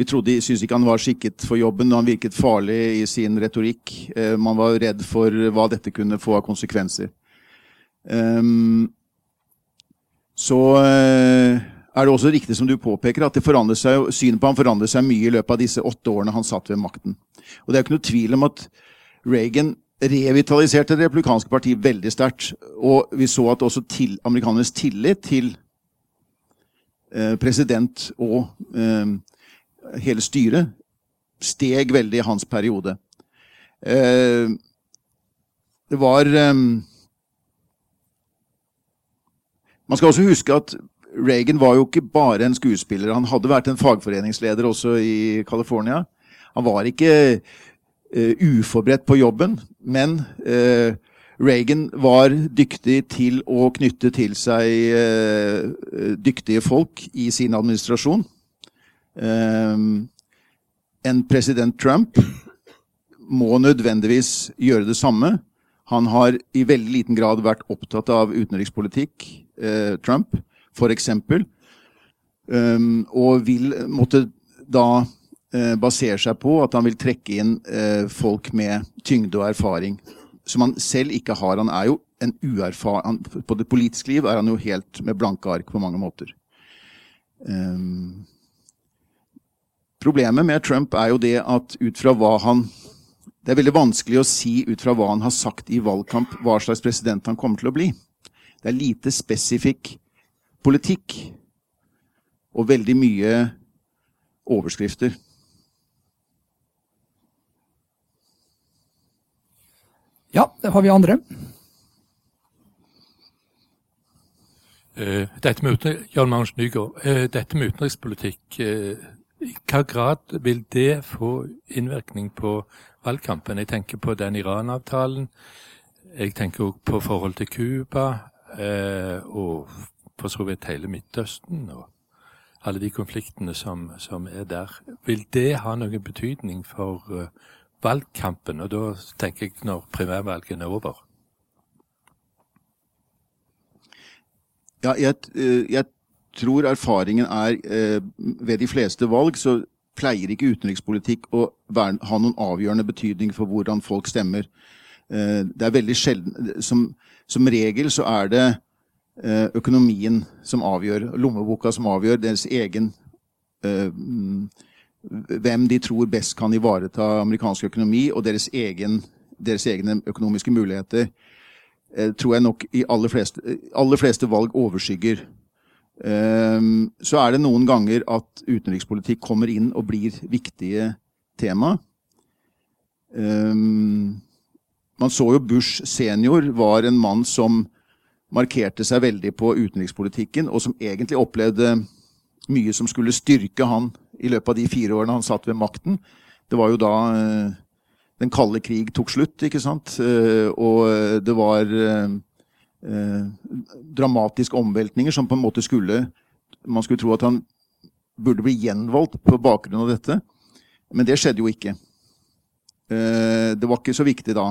Vi trodde, syntes ikke han var skikket for jobben. Han virket farlig i sin retorikk. Man var redd for hva dette kunne få av konsekvenser. Så er det også riktig som du påpeker, at seg, synet på ham forandret seg mye i løpet av disse åtte årene han satt ved makten. Og det er jo ikke noe tvil om at Reagan revitaliserte det republikanske partiet veldig sterkt. Og vi så at også til, amerikanernes tillit til eh, president og eh, hele styret steg veldig i hans periode. Eh, det var eh, Man skal også huske at Reagan var jo ikke bare en skuespiller. Han hadde vært en fagforeningsleder også i California. Han var ikke uh, uforberedt på jobben, men eh, Reagan var dyktig til å knytte til seg eh, dyktige folk i sin administrasjon. en president Trump må nødvendigvis gjøre det samme. Han har i veldig liten grad vært opptatt av utenrikspolitikk, Trump, f.eks. Um, og vil måtte da Eh, baserer seg på at han vil trekke inn eh, folk med tyngde og erfaring. Som han selv ikke har. Han er jo en uerfaren På det politiske liv er han jo helt med blanke ark på mange måter. Um, problemet med Trump er jo det at ut fra hva han Det er veldig vanskelig å si ut fra hva han har sagt i valgkamp, hva slags president han kommer til å bli. Det er lite spesifikk politikk og veldig mye overskrifter. Ja, det har vi andre. Uh, dette med uh, dette med utenrikspolitikk, uh, i hva grad vil det få innvirkning på valgkampen? Jeg tenker på den Iran-avtalen. Jeg tenker òg på forhold til Cuba, og for så vidt hele Midtøsten. og alle de konfliktene som, som, er der. Vil det ha noen betydning for valgkampen, og da tenker jeg når primærvalgene er over? Ja, jeg, eh, jeg tror erfaringen er eh, ved de fleste valg så pleier ikke utenrikspolitikk å være, ha noen avgjørende betydning for hvordan folk stemmer. Eh, det er veldig sjelden som, som, regel så er det økonomien som avgjør, lommeboka som avgjør, deres egen mm, hvem de tror best kan ivareta amerikansk økonomi og deres, egen, deres egne økonomiske muligheter, eh, tror jeg nok i aller fleste, aller fleste valg overskygger. Um, så er det noen ganger at utenrikspolitikk kommer inn og blir viktige tema. Um, man så jo Bush senior var en mann som markerte seg veldig på utenrikspolitikken, og som egentlig opplevde mye som skulle styrke han i løpet av de fire årene han satt ved makten. Det var jo da eh, den kalde krig tok slutt, ikke sant. Eh, og det var eh, dramatiske omveltninger som på en måte skulle Man skulle tro at han burde bli gjenvalgt på bakgrunn av dette. Men det skjedde jo ikke. Det var ikke så viktig da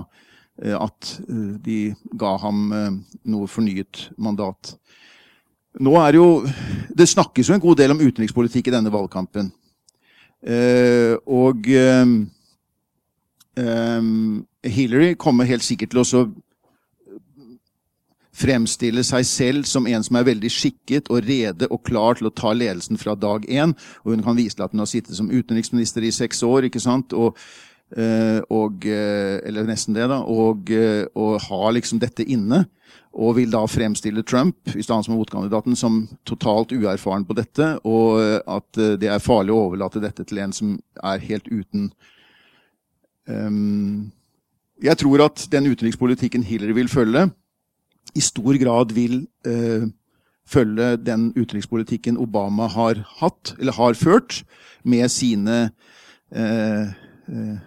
at de ga ham noe fornyet mandat. Nå er jo, Det snakkes jo en god del om utenrikspolitikk i denne valgkampen. Uh, og um, um, Hillary kommer helt sikkert til å fremstille seg selv som en som er veldig skikket og rede og klar til å ta ledelsen fra dag én. Og hun kan vise til at hun har sittet som utenriksminister i seks år, ikke sant? Og, uh, og, uh, eller nesten det, da. Og, og har liksom dette inne og vil da fremstille Trump i stedet som motkandidaten som totalt uerfaren på dette, og at eh, det er farlig å overlate dette til en som er helt uten um, Jeg tror at den utenrikspolitikken Hillary vil følge, i stor grad vil uh, følge den utenrikspolitikken Obama har hatt, eller har ført, med sine uh, uh,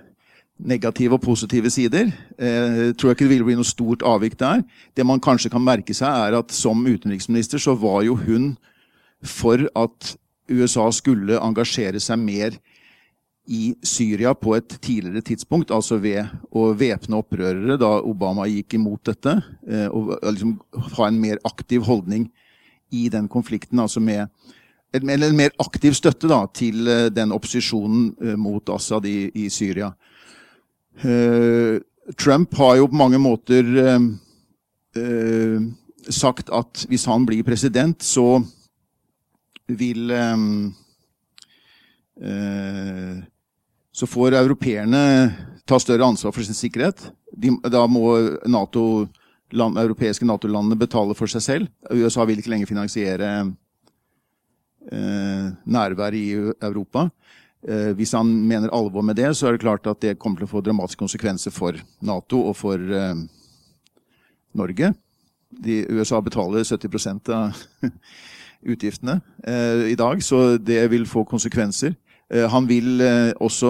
negative og positive sider. Eh, tror jeg ikke det vil bli noe stort avvik der. Det man kanskje kan merke seg, er at som utenriksminister så var jo hun for at USA skulle engasjere seg mer i Syria på et tidligere tidspunkt, altså ved å væpne opprørere da Obama gikk imot dette, eh, og liksom ha en mer aktiv holdning i den konflikten. altså med en mer aktiv støtte da, til den opposisjonen mot Assad i, i Syria. Trump har jo på mange måter sagt at hvis han blir president, så vil Så får europeerne ta større ansvar for sin sikkerhet. De, da må NATO, land, europeiske Nato-landene betale for seg selv. USA vil ikke lenger finansiere eh, nærvær i Europa. Eh, hvis han mener alvor med det, så er det klart at det kommer til å få dramatiske konsekvenser for Nato og for eh, Norge. De, USA betaler 70% av <laughs> utgiftene eh, i dag, så det vil få konsekvenser. Han vil også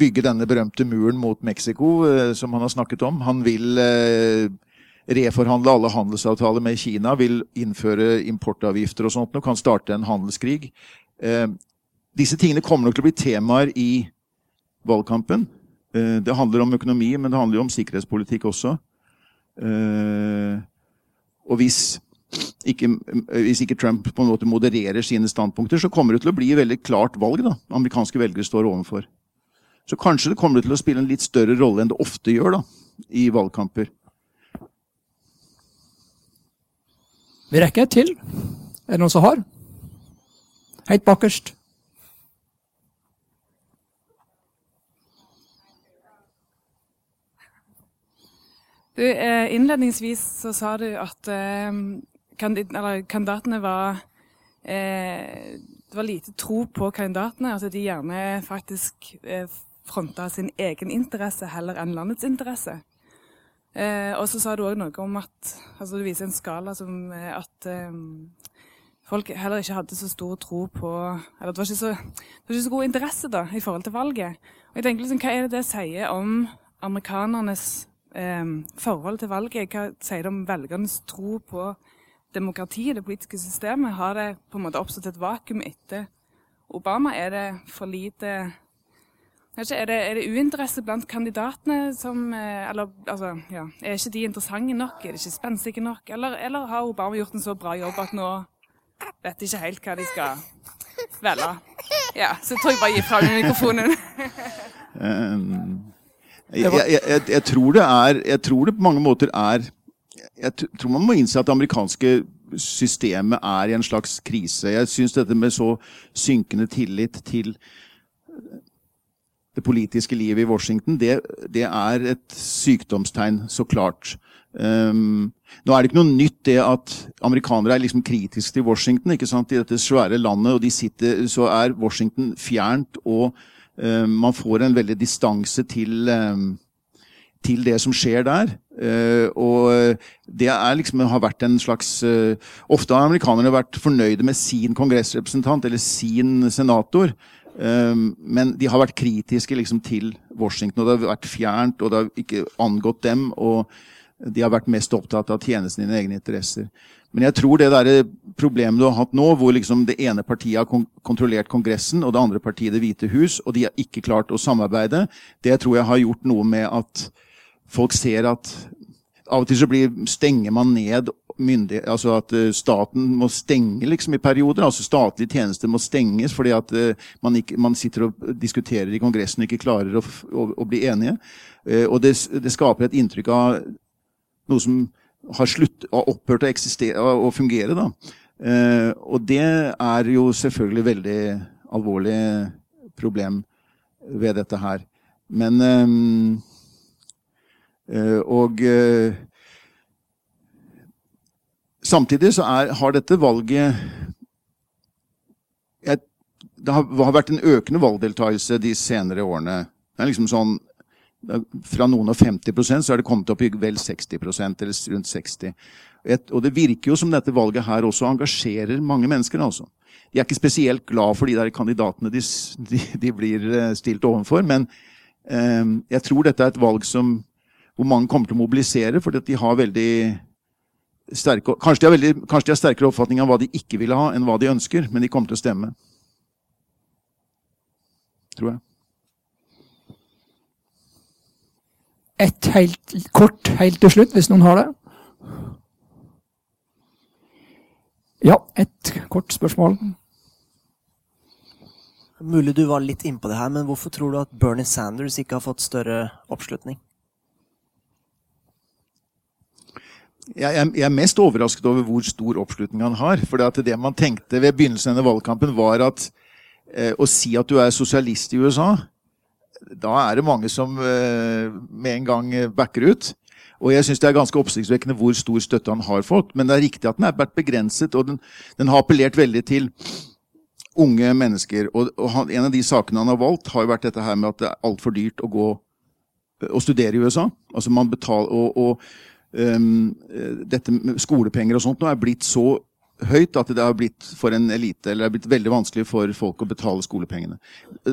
bygge denne berømte muren mot Mexico, som han har snakket om. Han vil reforhandle alle handelsavtaler med Kina, vil innføre importavgifter og sånt og kan starte en handelskrig. Disse tingene kommer nok til å bli temaer i valgkampen. Det handler om økonomi, men det handler jo om sikkerhetspolitikk også. Og hvis ikke, hvis ikke Trump på en måte modererer sine standpunkter, så kommer det til å bli et veldig klart valg da, amerikanske velgere står overfor. Så kanskje det kommer til å spille en litt større rolle enn det ofte gjør da, i valgkamper. Vi rekker et til. Er det noen som har? Helt bakerst. Du, eh, innledningsvis så sa du at eh, kandidatene var eh, Det var lite tro på kandidatene. At de gjerne faktisk fronta sin egen interesse heller enn landets interesse. Eh, og så sa du òg noe om at altså Du viser en skala som eh, at eh, folk heller ikke hadde så stor tro på Eller det var så, det var ikke så god interesse da, i forhold til valget. Og jeg tenker liksom, Hva er det det sier om amerikanernes eh, forhold til valget? Hva sier det om velgernes tro på demokratiet, det politiske systemet, har det på en måte oppstått et vakuum etter Obama? Er det for lite er det, er det uinteresse blant kandidatene som eh, Eller altså, ja, er ikke de interessante nok? Er de ikke spenstige nok? Eller, eller, har Obama gjort en så bra jobb at nå vet de ikke helt hva de skal velge? Ja, så jeg tror jeg bare gir fra meg mikrofonen. um, jeg, jeg, jeg, tror det er Jeg tror det på mange måter er jeg tror man må innse at det amerikanske systemet er i en slags krise. Jeg syns dette med så synkende tillit til det politiske livet i Washington, det, det er et sykdomstegn, så klart. Um, nå er det ikke noe nytt det at amerikanere er liksom kritiske til Washington. ikke sant? I dette svære landet, og de sitter, så er Washington fjernt, og um, man får en veldig distanse til um, til det som skjer der. Uh, og det liksom, har vært en slags uh, Ofte har amerikanerne vært fornøyde med sin kongressrepresentant eller sin senator. Um, men de har vært kritiske liksom, til Washington, og det har vært fjernt, og det har ikke angått dem. Og de har vært mest opptatt av tjenesten dine egne interesser. Men jeg tror det der problemet du har hatt nå, hvor liksom det ene partiet har kontrollert Kongressen, og det andre partiet Det hvite hus, og de har ikke klart å samarbeide, det tror jeg har gjort noe med at folk ser at av og til så blir, stenger man ned myndighet, altså at uh, staten må stenge liksom i perioder. altså Statlige tjenester må stenges fordi at uh, man, ikke, man, sitter og diskuterer i Kongressen og ikke klarer å, å, å bli enige. Uh, og det, det, skaper et inntrykk av noe som har slutt, har opphørt å eksistere og fungere. da. og det er jo selvfølgelig veldig alvorlig problem ved dette her. Men Eh, og eh, samtidig så er, har dette valget et, Det har, har, vært en økende valgdeltakelse de senere årene. Det er liksom sånn Fra noen og 50% så er det kommet opp i vel 60% eller rundt 60 et, Og det virker jo som dette valget her også engasjerer mange mennesker. altså. De er ikke spesielt glad for de der kandidatene de, de, de blir eh, stilt overfor, men eh, jeg tror dette er et valg som hvor mange kommer til å mobilisere fordi de har veldig sterke kanskje de, har veldig, kanskje de har sterkere oppfatning av hva de ikke vil ha, enn hva de ønsker, men de kommer til å stemme. Tror jeg. Et helt kort helt til slutt, hvis noen har det. Ja, et kort spørsmål. Mulig du var litt innpå det her, men hvorfor tror du at Bernie Sanders ikke har fått større oppslutning? Jeg, er mest overrasket over hvor stor oppslutning han har. For det, man tenkte ved begynnelsen av valgkampen, var at eh, å si at du er sosialist i USA, da er det mange som eh, med en gang backer ut. Og jeg syns det er ganske oppsiktsvekkende hvor stor støtte han har fått. Men det er riktig at den er vært begrenset, og den, den har appellert veldig til unge mennesker. Og, og han, en av de sakene han har valgt, har jo vært dette her med at det er altfor dyrt å gå og studere i USA. Altså man betaler, og, og um, dette med skolepenger og sånt nå er blitt så høyt at det har blitt for en elite, eller det er blitt veldig vanskelig for folk å betale skolepengene.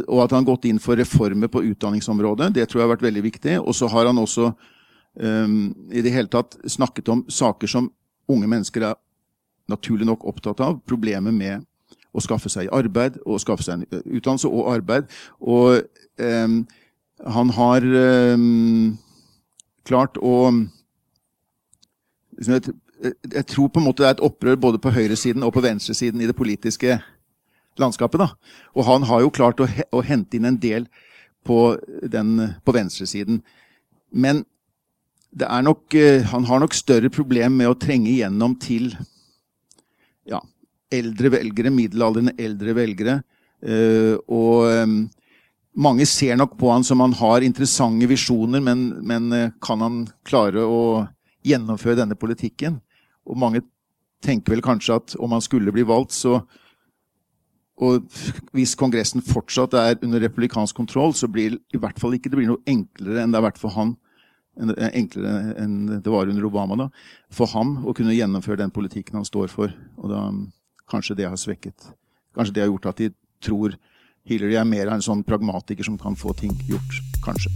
Og at han har gått inn for reformer på utdanningsområdet, det tror jeg har vært veldig viktig. Og så har han også um, i det hele tatt snakket om saker som unge mennesker er naturlig nok opptatt av. Problemet med å skaffe seg arbeid, og skaffe seg en eh, utdannelse og arbeid. Og um, han har um, klart å jeg, jeg, tror på en måte det er et opprør både på høyresiden og på venstresiden i det politiske landskapet. da. Og han har jo klart å, å hente inn en del på, den, på venstresiden. Men det er nok, uh, han har nok større problem med å trenge igjennom til ja, eldre velgere, middelaldrende eldre velgere. Uh, og mange ser nok på han som han har interessante visjoner, men, men kan han klare å gjennomføre denne politikken? Og mange tenker vel kanskje at om han skulle bli valgt, så og hvis Kongressen fortsatt er under republikansk kontroll, så blir det i hvert fall ikke det blir noe enklere enn det har vært for han enklere enn det var under Obama. da, For ham å kunne gjennomføre den politikken han står for. Og da Kanskje det har svekket. Kanskje det har gjort at de tror Hillary er mer en sånn pragmatiker som kan få ting gjort. Kanskje.